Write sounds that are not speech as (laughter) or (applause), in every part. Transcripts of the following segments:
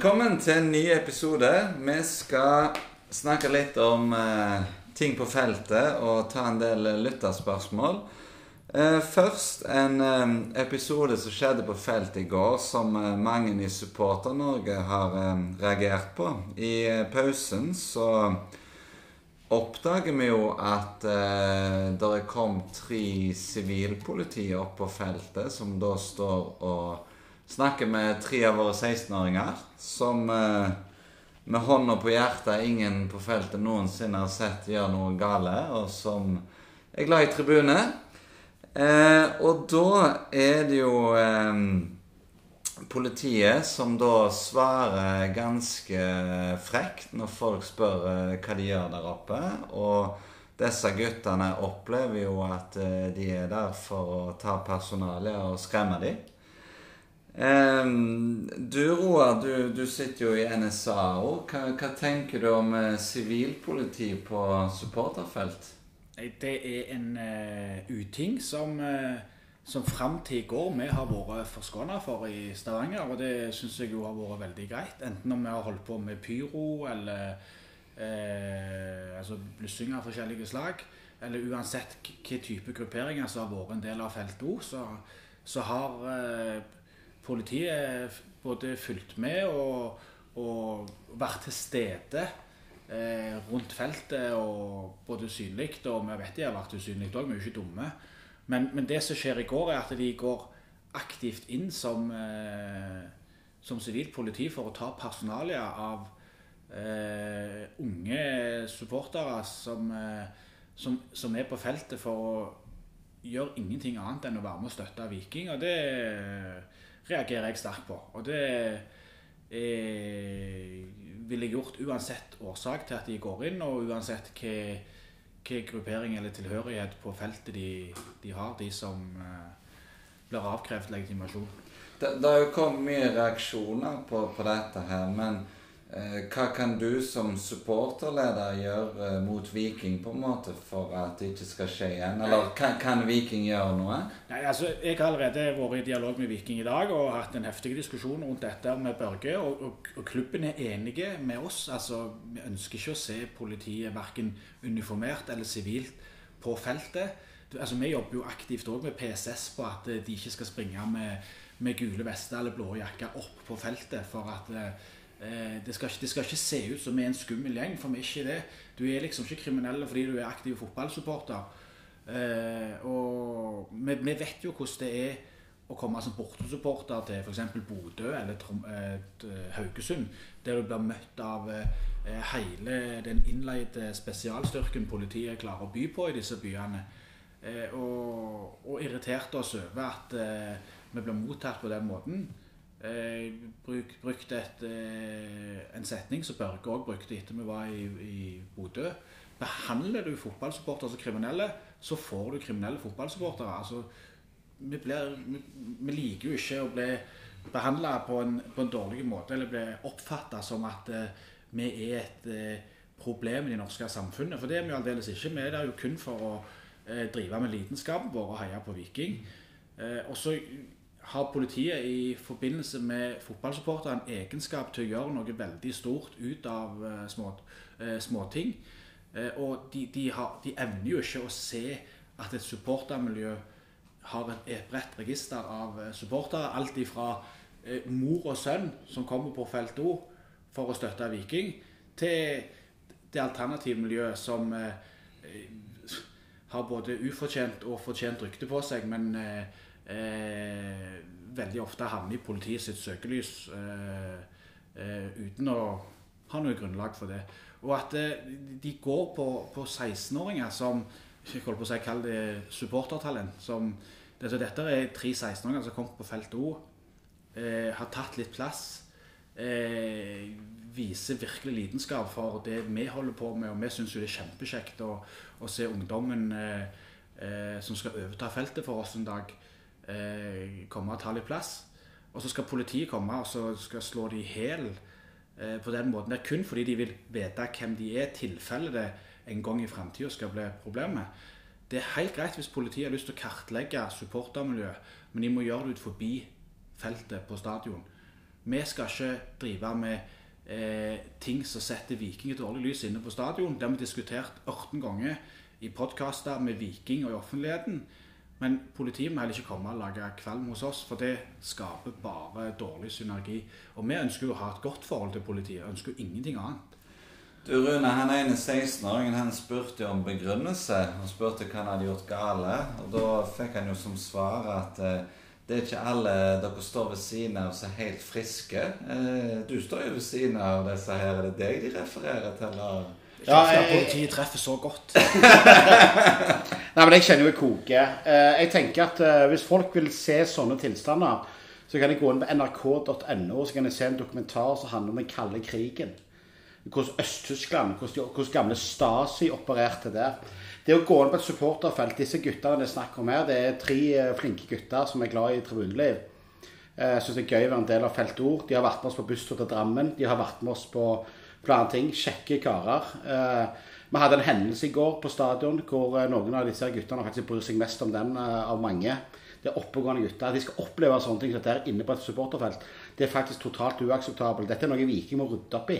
Velkommen til en ny episode. Vi skal snakke litt om eh, ting på feltet og ta en del lytterspørsmål. Eh, først en eh, episode som skjedde på feltet i går, som eh, mange i Supporter-Norge har eh, reagert på. I eh, pausen så oppdager vi jo at eh, det kommet tre sivilpolitier opp på feltet, som da står og snakker med tre av våre 16-åringer, som eh, med hånda på hjertet ingen på feltet noensinne har sett gjøre noe gale, og som er glad i tribune. Eh, og da er det jo eh, politiet som da svarer ganske frekt når folk spør eh, hva de gjør der oppe. Og disse guttene opplever jo at eh, de er der for å ta personalet og skremme dem. Ehm, du Roar, du, du sitter jo i NSA òg. Hva, hva tenker du om eh, sivilpoliti på supporterfelt? Det er en uh, uting som, uh, som fram til i går vi har vært forskåna for i Stavanger. Og det syns jeg jo har vært veldig greit. Enten om vi har holdt på med pyro eller uh, altså blussing av forskjellige slag. Eller uansett hvilken type grupperinger som har vært en del av feltet òg, så, så har eh, politiet både fulgt med og, og vært til stede eh, rundt feltet og både synlig og vi vet de har vært usynlige òg, vi er jo ikke dumme. Men, men det som skjer i går, er at de går aktivt inn som eh, som sivilt politi for å ta personalia av eh, unge supportere som, eh, som, som er på feltet for å gjøre ingenting annet enn å være med og støtte Viking. Og det reagerer jeg sterkt på. Og det eh, ville jeg gjort uansett årsak til at de går inn, og uansett hva, gruppering eller tilhørighet på feltet de, de har, de som eh, blir avkrevd legitimasjon. Det, har jo kommet mye reaksjoner på, på dette her, men hva kan du som supporterleder gjøre eh, mot Viking på en måte for at det ikke skal skje igjen? Eller kan, kan Viking gjøre noe? Nei, altså, Jeg har allerede vært i dialog med Viking i dag og hatt en heftig diskusjon rundt dette med Børge. Og, og, og klubben er enige med oss. altså Vi ønsker ikke å se politiet verken uniformert eller sivilt på feltet. Altså Vi jobber jo aktivt også med PSS på at eh, de ikke skal springe med, med gule vester eller blå jakker opp på feltet. for at eh, det skal, ikke, det skal ikke se ut som vi er en skummel gjeng, for vi er ikke det. Du er liksom ikke kriminell fordi du er aktiv fotballsupporter. Eh, og vi, vi vet jo hvordan det er å komme som bortesupporter til f.eks. Bodø eller Trom, eh, Haugesund, der du blir møtt av eh, hele den innleide spesialstyrken politiet klarer å by på i disse byene. Eh, og, og irriterte oss over at eh, vi blir mottatt på den måten. Eh, bruk, brukte et, eh, en setning som Børge òg brukte etter vi var i, i Bodø. Behandler du fotballsupportere som kriminelle, så får du kriminelle fotballsupportere. Altså, vi, vi, vi liker jo ikke å bli behandla på, på en dårlig måte eller bli oppfatta som at eh, vi er et eh, problem i det norske samfunnet. For det er vi jo aldeles ikke. Vi er der jo kun for å eh, drive med lidenskapen vår og heie på Viking. Eh, og så har politiet i forbindelse med fotballsupportere en egenskap til å gjøre noe veldig stort ut av eh, små, eh, småting. Eh, og de, de, har, de evner jo ikke å se at et supportermiljø har et, et bredt register av supportere. Alt ifra mor og sønn som kommer på felt O for å støtte Viking, til det alternativmiljøet som eh, eh, har både ufortjent og fortjent rykte på seg, men eh, veldig ofte havner i politiet sitt søkelys eh, eh, uten å ha noe grunnlag for det. Og at eh, de går på, på 16-åringer som jeg holdt på å si, kall det supportertalent. Som, altså dette er tre 16-åringer som har kommet på felt O, eh, har tatt litt plass. Eh, viser virkelig lidenskap for det vi holder på med, og vi syns jo det er kjempekjekt å, å se ungdommen eh, eh, som skal overta feltet for oss en dag, eh, komme og ta litt plass. Og så skal politiet komme og så skal slå de i hæl eh, på den måten. Det er kun fordi de vil vite hvem de er, tilfelle det en gang i framtida skal bli problemet. Det er helt greit hvis politiet har lyst til å kartlegge supportermiljøet, men de må gjøre det ut forbi feltet på stadion. Vi skal ikke drive med eh, ting som setter Viking i dårlig lys inne på stadion. Det har vi diskutert 18 ganger i podkaster med Viking og i offentligheten. Men politiet må heller ikke komme og lage kvalm hos oss, for det skaper bare dårlig synergi. Og vi ønsker jo å ha et godt forhold til politiet, ønsker jo ingenting annet. Du Rune, han ene 16-åringen han spurte om begrunnelse. Han spurte hva han hadde gjort gale. Og da fikk han jo som svar at eh, det er ikke alle dere står ved siden av som er helt friske. Eh, du står jo ved siden av disse her. Er det deg de refererer til? eller? Ja, jeg, politiet treffer så godt. (laughs) Nei, men Jeg kjenner jo det koker. Eh, jeg tenker at eh, Hvis folk vil se sånne tilstander, så kan jeg gå inn på nrk.no så kan jeg se en dokumentar som handler om den kalde krigen. Hvordan Øst-Tyskland, hvordan gamle Stasi opererte der. Det å gå inn på et supporterfelt Disse guttene det er snakk om her, det er tre eh, flinke gutter som er glad i tribuneliv. Jeg syns det er gøy å være en del av Felt Ord. De har vært med oss på busstur til Drammen. De har vært med oss på flere ting. Kjekke karer. Vi hadde en hendelse i går på stadion hvor noen av disse guttene faktisk bryr seg mest om den av mange det er oppegående gutter. De skal oppleve sånne ting som dette inne på et supporterfelt. Det er faktisk totalt uakseptabelt. Dette er noe Viking må rydde opp i.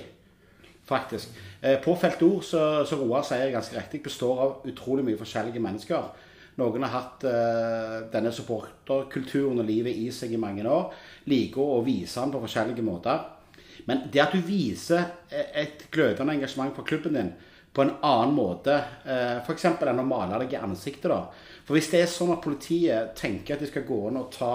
Faktisk. Eh, på Felt Ord så, så Roar sier ganske riktig, består av utrolig mye forskjellige mennesker. Noen har hatt uh, denne supporterkulturen og livet i seg i mange år. Liker å vise den på forskjellige måter. Men det at du viser et glødende engasjement for klubben din på en annen måte, uh, f.eks. enn å male deg i ansiktet, da, for Hvis det er sånn at politiet tenker at de skal gå inn og ta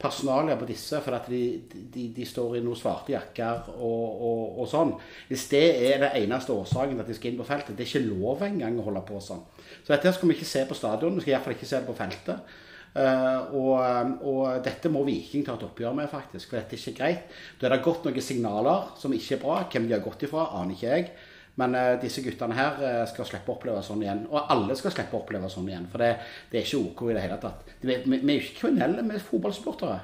personalia på disse fordi de, de, de, står i noen svarte jakker og, og, og, sånn Hvis det er det eneste årsaken til at de skal inn på feltet, det er ikke lov engang å holde på sånn. Så dette skal vi ikke se på stadion, vi skal iallfall ikke se det på feltet. Uh, og, og, dette må Viking ta et oppgjør med, faktisk. For dette er ikke greit. Da er det gått noen signaler som ikke er bra. Hvem de har gått ifra, aner ikke jeg. Men uh, disse guttene her uh, skal slippe å oppleve sånn igjen. Og alle skal slippe å oppleve sånn igjen. For det, det er ikke OK i det hele tatt. Vi, vi, vi er jo ikke kriminelle, vi er fotballsportere.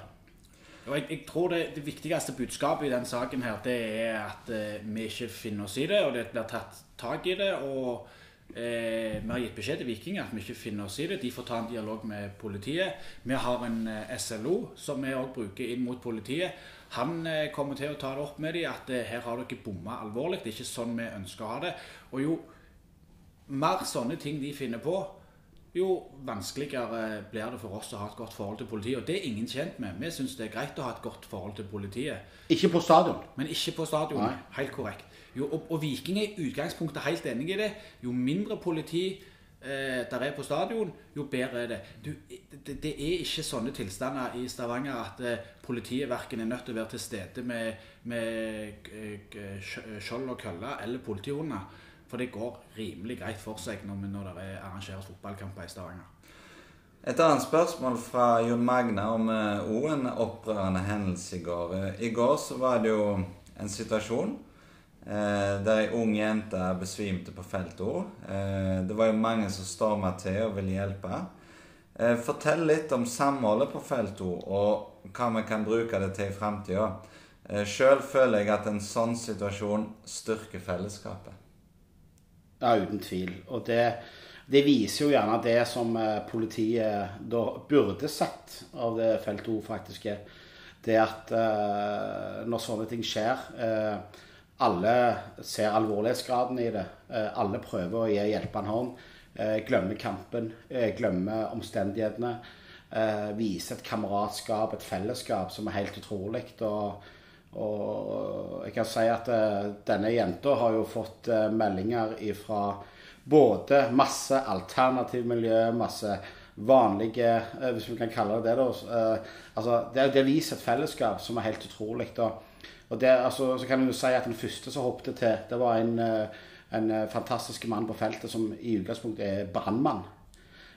Jeg, jeg, tror det, det, viktigste budskapet i den saken her, det er at uh, vi ikke finner oss i det, og det blir tatt tak i det. og vi har gitt beskjed til Viking at vi ikke finner oss i det. De får ta en dialog med politiet. Vi har en SLO som vi òg bruker inn mot politiet. Han eh, kommer til å ta det opp med dem at eh, her har dere bomma alvorlig. Det er ikke sånn vi ønsker å ha det. Og jo mer sånne ting de finner på, jo vanskeligere blir det for oss å ha et godt forhold til politiet. Og det er ingen tjent med. Vi syns det er greit å ha et godt forhold til politiet. Ikke på stadion? Men ikke på stadion. Nei. Helt korrekt. Jo, og, og Viking er i utgangspunktet helt enig i det. Jo mindre politi eh, der er på stadion, jo bedre er det. Du, det. det. er ikke sånne tilstander i Stavanger at eh, politiet verken er nødt til å være til stede med, med eh, skjold og kølle eller politihunder. For det går rimelig greit for seg når, når det arrangeres fotballkamper i Stavanger. Et annet spørsmål fra Jon Magne om òg eh, en opprørende hendelse i går. I går så var det jo en situasjon Eh, der ei ung jente besvimte på feltet. Eh, det var jo mange som storma til og ville hjelpe. Eh, fortell litt om samholdet på feltet og hva vi kan bruke det til i framtida. Eh, Sjøl føler jeg at en sånn situasjon styrker fellesskapet. Ja, uten tvil. Og det, det viser jo gjerne det som eh, politiet da burde sett av det feltet faktisk. Det at eh, når sånne ting skjer eh, alle ser alvorlighetsgraden i det. Eh, alle prøver å gi hjelpende hånd. Eh, glemmer kampen, eh, glemmer omstendighetene. Viser et kameratskap, et fellesskap, som er helt utrolig. Og, og, jeg kan si at denne jenta har jo fått meldinger fra både masse alternativmiljø, masse vanlige Hvis vi kan kalle det det. da, altså, det, det viser et fellesskap som er helt utrolig. og og det, altså, så kan du si at Den første som hoppet til, det var en, eh, en eh, fantastisk mann på feltet som i utgangspunktet er brannmann.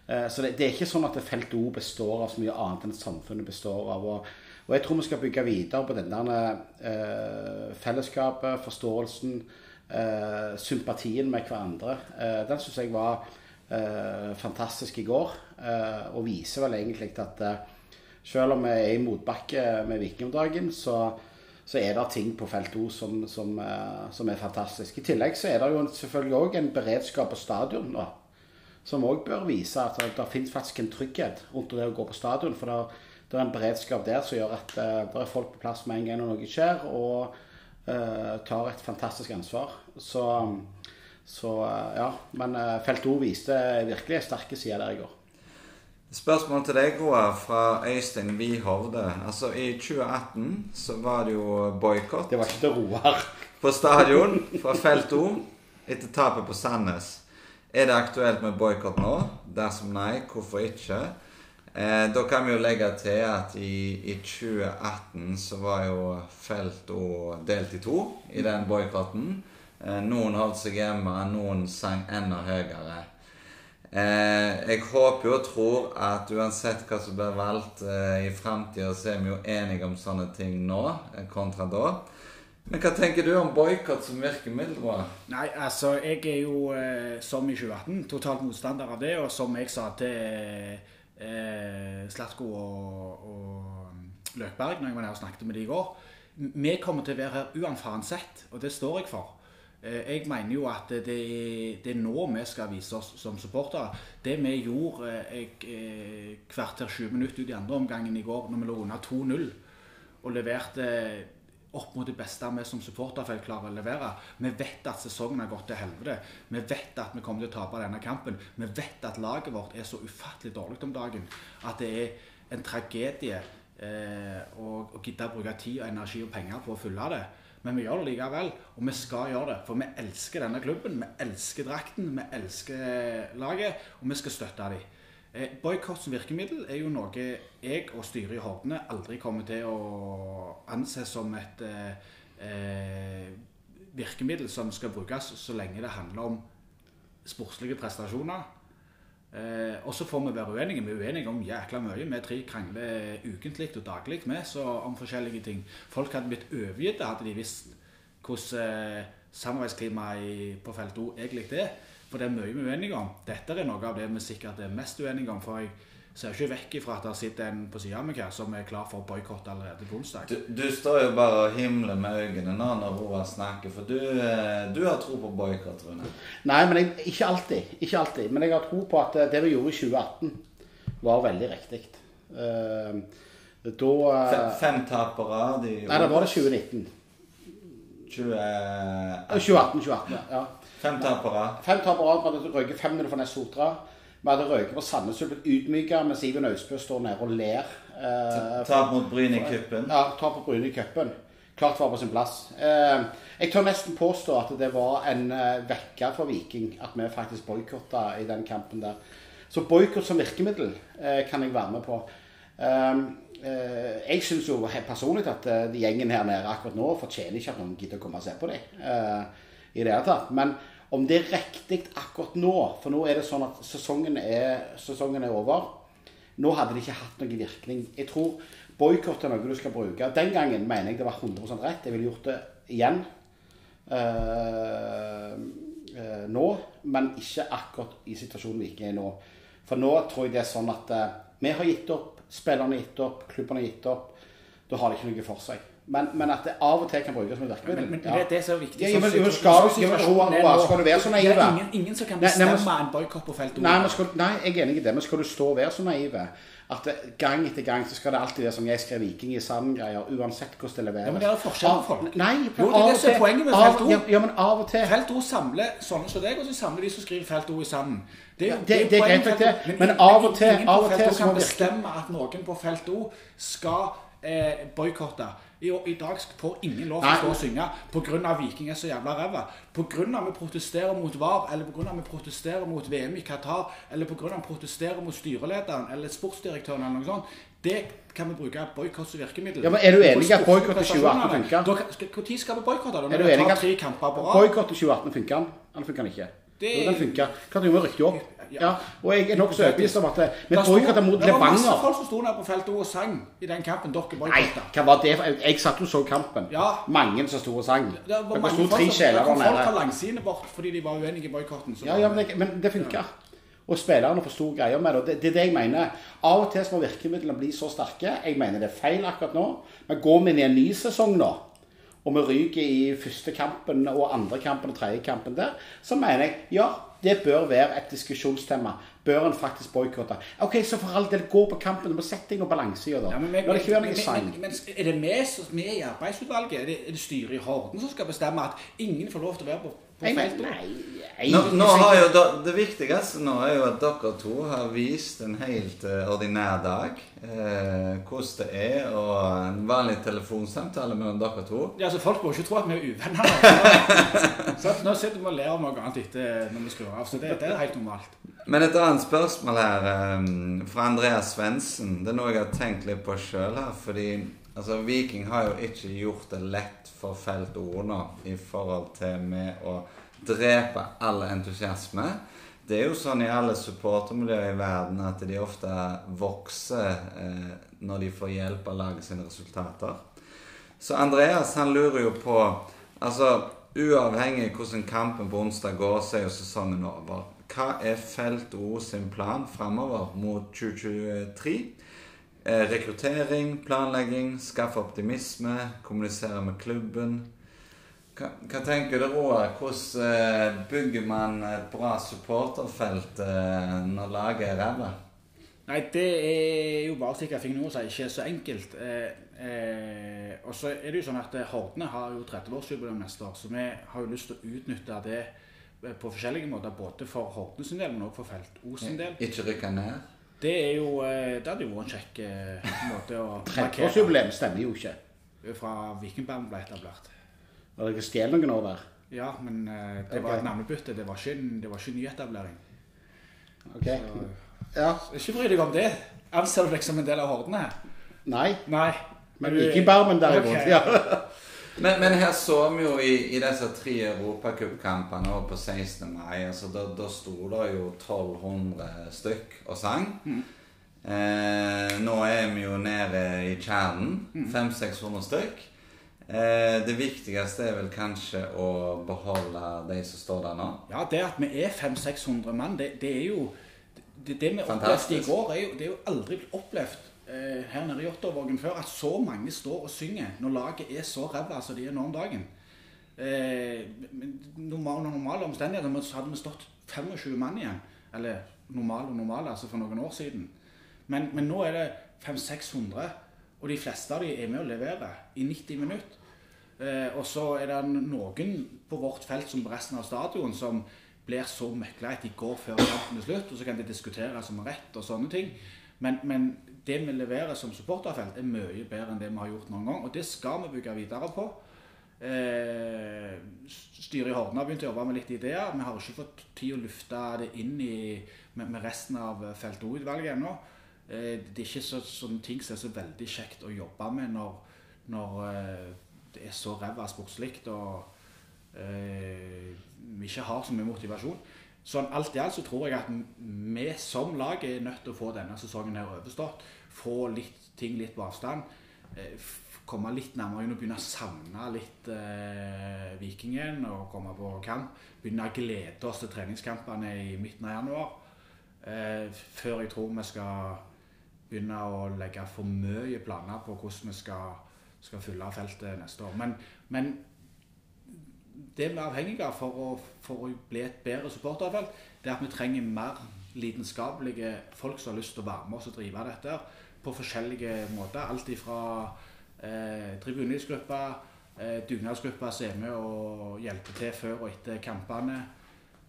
Eh, så det, det, er ikke sånn at feltet O består av så mye annet enn samfunnet består av. Og, og jeg tror vi skal bygge videre på denne eh, fellesskapet, forståelsen, eh, sympatien med hverandre. Eh, den syns jeg var fantastisk i går, og viser vel egentlig at selv om vi er i motbakke med Viking om dagen, så så er det ting på felt O som, som, eh, som, er fantastisk. I tillegg så er det jo selvfølgelig òg en beredskap på stadion nå, som òg bør vise at det, finnes faktisk en trygghet rundt det å gå på stadion. For det, det er en beredskap der som gjør at eh, det er folk på plass med en gang når noe skjer, og uh, tar et fantastisk ansvar. Så, så ja. Men Felt O viste virkelig sterke side der i går. Spørsmål til deg, Roar, fra Øystein Wihovde. Altså, I 2018 så var det jo boikott Det var ikke til Roar. på stadion fra Felt O etter tapet på Sandnes. Er det aktuelt med boikott nå? Dersom nei, hvorfor ikke? Eh, da kan vi jo legge til at i, i 2018 så var jo Felt O delt i to i den boikotten. Eh, noen holdt seg hjemme, noen sang enda høyere. Eh, jeg håper jo og tror at uansett hva som blir valgt eh, i framtida, så er vi jo enige om sånne ting nå eh, kontra da. Men hva tenker du om boikott som virkemiddel? Bra? Nei, altså, jeg er jo, eh, som i 2018, totalt motstander av det. Og som jeg sa til eh, Slatko og, og Løkberg når jeg var nede og snakket med dem i går Vi kommer til å være her uansett, og det står jeg for. Eh, Jeg mener jo at det er, det er nå vi skal vise oss som supportere. Det vi gjorde eh, jeg, eh, kvarter 20 minutter ut i andre omgangen i går, når vi lå under 2-0 og leverte opp mot det beste vi som supporterfelt klarer å levere. Vi vet at sesongen har gått til helvete. Vi vet at vi kommer til å tape denne kampen. Vi vet at laget vårt er så ufattelig dårlig om dagen at det er en tragedie eh, å, å gidde å bruke tid, og energi og penger på å fylle det. Men vi gjør det likevel, og vi skal gjøre det. For vi elsker denne klubben, vi elsker drakten, vi elsker laget, og vi skal støtte dem. Eh, Boikott som virkemiddel er jo noe jeg og styret i Hordene aldri kommer til å anse som et eh, eh, virkemiddel som skal brukes så lenge det handler om sportslige prestasjoner. Eh, og så får vi være uenige. Vi er uenige om jækla mye. Vi tre krangler ukentlig og daglig med så om forskjellige ting. Folk hadde blitt overgitt hadde de visst hvordan eh, samarbeidsklimaet på felt O egentlig er. For det er mye vi er uenige om. Dette er noe av det vi sikkert er mest uenige om. For jeg ser ikke vekk ifra at det sitter en på sida av meg her som er klar for boikott allerede på onsdag. Du, du står jo bare og himler med øynene nå når Roar snakker, for du, eh, du har tro på boikott, Rune. Nei, men jeg, ikke alltid. Ikke alltid. Men jeg har tro på at eh, det vi gjorde i 2018, var veldig riktig. Uh, da Fe- eh, Fem tapere. De, Nei, da var det 2019. 20, Eh, 2018, 2018, ja. Fem tapere. Fem tapere. Vi hadde røyket 500 for Nest Sotra. Vi hadde røyket på Sandnes og blitt ydmyka mens Iven Austbø står nede og ler. Eh, Tap mot Bryne i cupen. Ja, tap på Bryne i cupen. Klart var på sin plass. Eh, jeg tør nesten påstå at det var en eh, vekker for Viking at vi faktisk boikotta i den kampen der. Så boikott som virkemiddel eh, kan jeg være med på. Eh, eh, jeg syns jo personlig at eh, de gjengen her nede akkurat nå fortjener ikke at noen gidder å komme og se på dem. I det hele tatt. Men om det er riktig akkurat nå, for nå er det sånn at sesongen er, sesongen er over. Nå hadde det ikke hatt noen virkning. Jeg tror boikott er noe du skal bruke. Den gangen mener jeg det var 100% rett. Jeg ville gjort det igjen uh, uh, nå, men ikke akkurat i situasjonen vi ikke er i nå. For nå tror jeg det er sånn at uh, vi har gitt opp, spillerne har gitt opp, klubbene har gitt opp. Da har det ikke noe for seg. Men, men at det av og til kan brukes som et virkemiddel. Men, men ja. det er er viktig. Ja, men- skal, men skal- sånn men skal du være så naiv, Det er ingen, ingen som kan Nei, nei, men- bestemme en boikott på felt O. Nei, skal, nei, jeg er enig i det, men skal du stå og være så naiv at gang etter gang så skal det alltid det som jeg skrev Viking i sand-greier, uansett hvordan det leveres. Ja, men det er forskjell på folk. Nei, Jo, det er det som er poenget med Felt O. Ja, men av og til Felt O samler sånne som deg, og så samler de som skriver Felt O i sanden. Det, er, det- det er greit nok det, men av og til- ingen på Felt O kan bestemme at noen på Felt O skal eh, boikotte. I, I dag får ingen lov til å stå og synge pga. Viking er så jævla ræva. Pga. vi protesterer mot VAR, eller pga. vi protesterer mot VM i Qatar, eller pga. vi protesterer mot styrelederen eller sportsdirektøren eller noe sånt. Det kan vi bruke boikott som virkemiddel. Ja, men er du enig i at boikott i 2018 prestasjonene. funker? Da kan- skal- Når skal vi boikotte? Er du vi enig i at boikott i 2018 funker den? Eller funker den ikke? Det- Jo, den funker. Kan du jo opp. Ja. Og jeg er nokså overbevist om at det- vi Det sto- boikotta mot Det var masse folk som sto nede på feltet og sang i den kampen dere boikotta. hva var det? for- Jeg satt og så kampen. Ja. Mange som sto og sang. Det var mange sto folk tre sjeler det kom folk nede. langsidene bort fordi de var uenige i boikotten. Ja, ja, men det, men det funka. Og spillerne forsto greia med det. det. Det er det jeg mener. Av og til må virkemidlene bli så sterke. Jeg mener det er feil akkurat nå. Men går vi inn i en ny sesong nå, og vi ryker i første kampen og andre kampen og tredje kampen der, så mener jeg ja, det bør være et diskusjonstema. Bør en faktisk boikotte? Ok, så for all del, gå på kampen. Du må sette deg noe balanse. Ja, men, men, det men, men, men er det vi som- er i arbeidsutvalget, er det, er det styret i Horden som skal bestemme at ingen får lov til å være på, på Nei, nei, feltet? nei. Nå, nå har jo Det viktigste nå er jo at dere to har vist en helt eh, ordinær dag. Eh, hvordan det er, og en vanlig telefonsamtale mellom dere to. Ja, altså Folk må ikke tro at vi er uvenner. (laughs) nå sitter vi og ler om noe annet etter når vi skrur av. Så det, det er helt normalt. Men et annet spørsmål her um, fra Andreas Svendsen. Det er noe jeg har tenkt litt på sjøl her. Fordi altså, Viking har jo ikke gjort det lett for Felt O nå i forhold til med å drepe all entusiasme. Det er jo sånn i alle supportermiljøer i verden at de ofte vokser eh, når de får hjelp av laget sine resultater. Så Andreas han lurer jo på Altså, uavhengig av hvordan kampen på onsdag går, seg, og sesongen over. Hva er Felt O sin plan framover mot 2023? Eh, rekruttering, planlegging, skaffe optimisme, kommunisere med klubben. Hva, hva tenker du, Roar? Hvordan eh, bygger man et bra supporterfelt eh, når laget er ræva? Nei, det er jo bare slik jeg fikk i som ikke så enkelt. Eh, eh, og så er det jo sånn at eh, Hordene har jo 30-årsjubileum neste år, så vi har jo lyst til å utnytte det eh, på forskjellige måter. Både for Hordene sin del, men også for Felt O sin del. Ikke rykke ned? Det er jo eh, Det hadde jo vært en kjekk eh, måte å (laughs) 30-årsjubileum stemmer jo ikke. fra Vikingbanen ble etablert. Har dere stjålet noen år der? Ja, men eh, det var et navnebytte. Det var ikke, det var ikke nyetablering. Ok. Så, Ja. ikke bry deg om det. Anser du deg som en del av Hordene? Nei. Nei. Men ikke i Barmen derimot. Okay. Ja. (laughs) Men, men her så vi jo i, i disse tre europacupkampene på 16. mai altså Da, da sto det jo 1200 stykk og sang. Eh, nå er vi jo nede i kjernen. 500-600 stykk. Eh, det viktigste er vel kanskje å beholde de som står der nå. Ja, det at vi er 500-600 mann, det, det er jo Det, det vi opplevde i går, er jo, det er jo aldri blitt opplevd her nede i Jåttåvågen før at så mange står og synger når laget er så ræva som de er nå om dagen. Eh, normal, normale omstendigheter så hadde vi stått 25 mann igjen. Eller normal og normal, altså for noen år siden. Men, men nå er det 500-600, og de fleste av de er med å levere i 90 minutter. Eh, og så er det noen på vårt felt som på resten av stadion som blir så møkla at de går før kampen er slutt, og så kan de diskutere som rett og sånne ting. Men, men det vi leverer som supporterfelt, er mye bedre enn det vi har gjort noen gang. Og det skal vi bygge videre på. Eh, styret i Horden har begynt å jobbe med litt ideer. Vi har ikke fått tid å lufte det inn i, med, med resten av Felt O-utvalget ennå. Eh, det er ikke så, sånne ting som er så veldig kjekt å jobbe med når, når eh, det er så ræva sportslig og eh, vi ikke har så mye motivasjon. Sånn alt i alt så tror jeg at vi som lag er nødt til å få denne sesongen her overstått. Få litt ting litt på avstand. eh, Komme litt nærmere inn og begynne å savne litt eh, Vikingen og komme på kamp. Begynne å glede oss til treningskampene i midten av januar. Eh, før jeg tror vi skal begynne å legge for mye planer på hvordan vi skal, skal fylle feltet neste år. Men, men det vi er avhengige av for å, for å bli et bedre supporterfelt, det er at vi trenger mer lidenskapelige folk som har lyst til å være med oss og drive dette på forskjellige måter. Alt ifra eh, tribunegrupper, eh, dugnadsgrupper som er med og hjelper til før og etter kampene.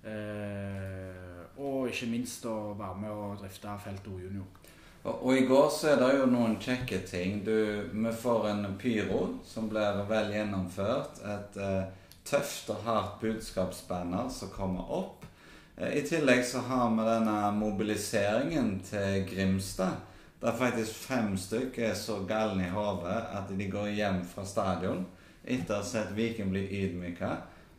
Eh, og ikke minst å være med og drifte feltet O junior. Og i går så er det jo noen kjekke ting. Du, vi får en pyro som blir vel gjennomført. Et eh, tøft og hardt budskapsbanner som kommer opp. Eh, I tillegg så har vi denne mobiliseringen til Grimstad. Der faktisk fem stykker er så galne i hodet at de går hjem fra stadion etter å ha sett Viking bli ydmyka,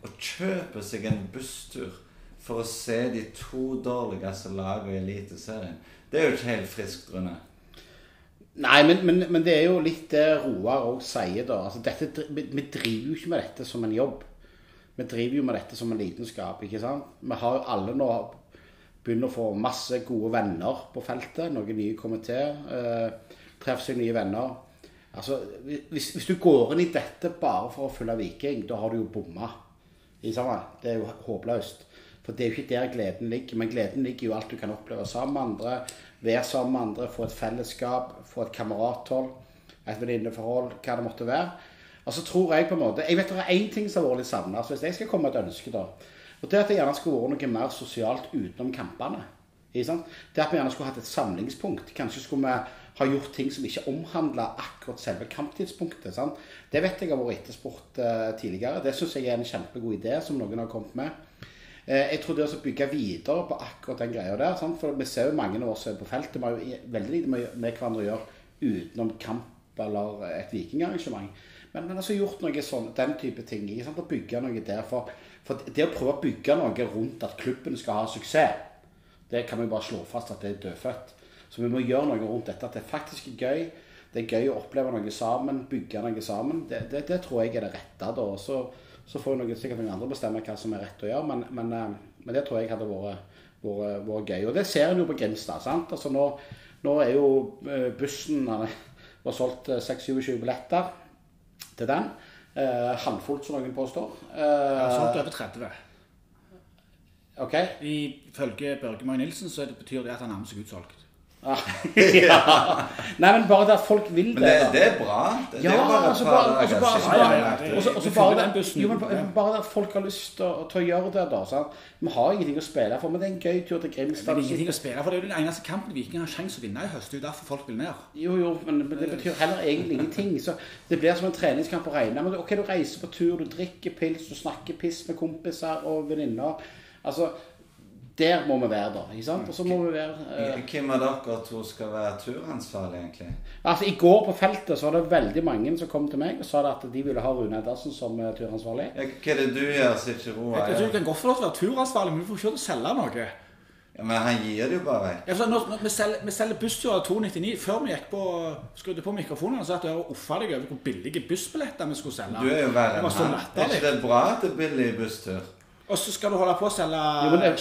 og kjøper seg en busstur for å se de to dårligste lagene i Eliteserien. Det er jo ikke helt friskt, Rune. Nei, men, men, men det er jo litt det Roar òg sier, da. Altså, dette, vi driver jo ikke med dette som en jobb. Vi driver jo med dette som en lidenskap, ikke sant. Vi har jo alle nå begynner å få masse gode venner på feltet. Noen nye kommer til. Eh, treffer seg nye venner. Altså, hvis, hvis du går inn i dette bare for å følge Viking, da har du jo bomma. Det er jo håpløst. For det er jo ikke der gleden ligger. Men gleden ligger jo alt du kan oppleve sammen med andre. Være sammen med andre, få et fellesskap, få et kamerathold, et venninneforhold, hva det måtte være. Og så tror jeg på en måte Jeg vet det er én ting som har vært litt savna. Hvis jeg skal komme med et ønske, da Og det at det gjerne skulle vært noe mer sosialt utenom kampene. Ikke sant? Det at vi gjerne skulle hatt et samlingspunkt. Kanskje skulle vi ha gjort ting som ikke omhandla akkurat selve kamptidspunktet. Sant? Det vet jeg har vært etterspurt uh, tidligere. Det syns jeg er en kjempegod idé som noen har kommet med. Uh, jeg tror det å bygge videre på akkurat den greia der sant? For vi ser jo mange av oss på feltet. Vi har jo veldig lite med hverandre å gjøre utenom kamp eller et vikingarrangement. Men, men altså gjort noe sånn, den type ting. Ikke sant? Å bygge noe der. For, for det å prøve å bygge noe rundt at klubben skal ha suksess, det kan vi bare slå fast at det er dødfødt. Så vi må gjøre noe rundt dette. At det faktisk er gøy. Det er gøy å oppleve noe sammen, bygge noe sammen. Det, det, det tror jeg er det rette. da. Så, så får noen, sikkert noen andre bestemme hva som er rett å gjøre, men, men, eh, men det tror jeg hadde vært, vært, vært, gøy. Og det ser en jo på Grimstad. sant? Altså nå, nå er jo eh, bussen Det var solgt 26 eh, billetter til den. Eh, halvfullt, som noen påstår. Eh, solgt over 30. Ok. Ifølge Børge Mai Nilsen så betyr det at han nærmer seg utsolgt. Ah, (laughs) (laughs) ja. Nei, men bare det at folk vil det. Men det, det er bra. Det, ja, det er bare altså bare, altså bare, altså bare, også vi bare, bare- bare det at folk har lyst til å, til å gjøre det. da, sant? Vi har ingenting å spille for, men det er en gøy tur til Grimstad. Det er ingenting å spille for. Det er jo den eneste kampen Viking har sjanse å vinne i høst. Det er jo derfor folk vil ned. Jo, jo, men, men det betyr heller egentlig ingenting. Så Det blir som en treningskamp å regne. Men ok, du reiser på tur, du drikker pils, du snakker piss med kompiser og venninner. Altså, der må vi være, da. ikke sant? Og så må vi være eh, Hvem av dere to skal være turansvarlig, egentlig? Altså, I går på feltet så var det veldig mange som kom til meg og sa at de ville ha Rune Edersen som eh, turansvarlig. Ja, hva er det du gjør som ikke Roar Jeg tror gjør? du kan godt få lov til å være turansvarlig, men du får ikke lov til å selge noe. Ja, men han gir det jo bare vekk. Ja, når, når vi selger, vi selger bussturer 299. Før vi gikk på, skrudde på mikrofonen, og satt jeg og uffa deg over hvor billige bussbilletter vi skulle selge. Du er jo verre Det enn han. Er ikke det bra at det er billig busstur? Og så skal du holde på å selge er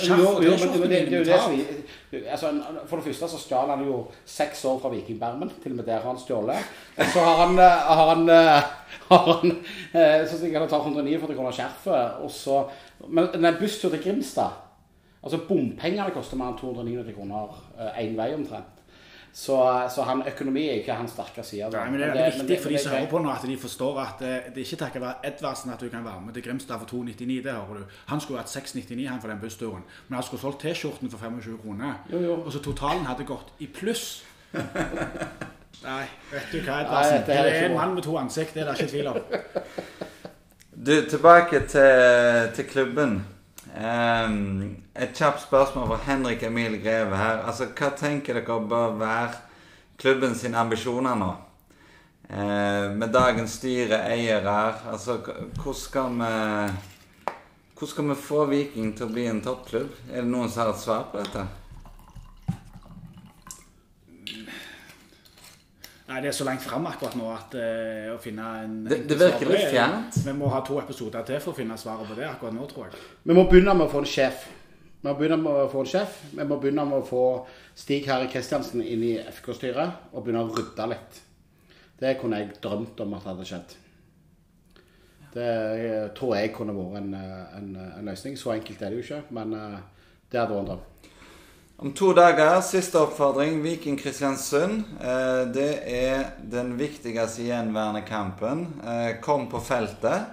vi, altså, For det første så stjal han jo seks år fra Vikingbermen. Til og med der har han stjålet. Og så har han, eh, har han, eh, har han eh, Så sikkert han tar 149 kroner skjerfet. Men den busstur til Grimstad Altså Bompengene koster mer enn 299 kroner én vei omtrent. Så, så han, økonomi er ikke hans sterke side. Nei, men Det er Men det, viktig for de som er hører på nå, at de forstår at det, det er ikke takket være Edvardsen at du kan være med til Grimstad for 299. det hører du. Han skulle hatt 699 han for den bussturen. Men han skulle solgt T-skjorten for 25 kroner. Jo, jo. Og så totalen hadde gått i pluss. (laughs) Nei, vet du hva, Edvardsen. er er en mann med to ansikt, det er det ikke tvil om. (laughs) Du, tilbake til, til klubben. Ehm, et kjapt spørsmål fra Henrik Emil Greve her. Altså, Hva tenker dere bør være klubben sine ambisjoner nå? Uh, med dagens styre, eiere altså, Hvordan skal vi Hvordan skal vi få Viking til å bli en toppklubb? Er det noen som har et svar på dette? Nei, det er så langt fram akkurat nå at uh, å finne en Det- det virker litt fjernt. Vi må ha to episoder til for å finne svaret på det akkurat nå, tror jeg. Vi må begynne med å få en sjef. Vi må begynne med å få en sjef. Vi må begynne med å få Stig Harry Kristiansen inn i FK-styret og begynne å rydde litt. Det kunne jeg drømt om at det hadde skjedd. Det eh, tror jeg kunne vært en, eh, en, en løsning. Så enkelt er det jo ikke, men det hadde vært en drøm. Om to dager, siste oppfordring, Viking Kristiansund. Eh, det er den viktigste gjenværende kampen. Eh, kom på feltet.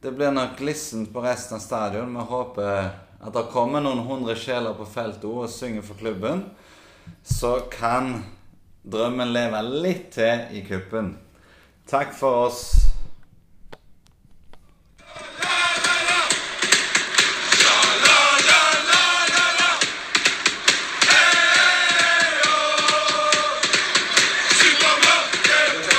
Det blir nok glissent på resten av stadion. Vi håper at det kommer noen hundre sjeler på feltet og synger for klubben. Så kan drømmen leve litt til i kuppen. Takk for oss.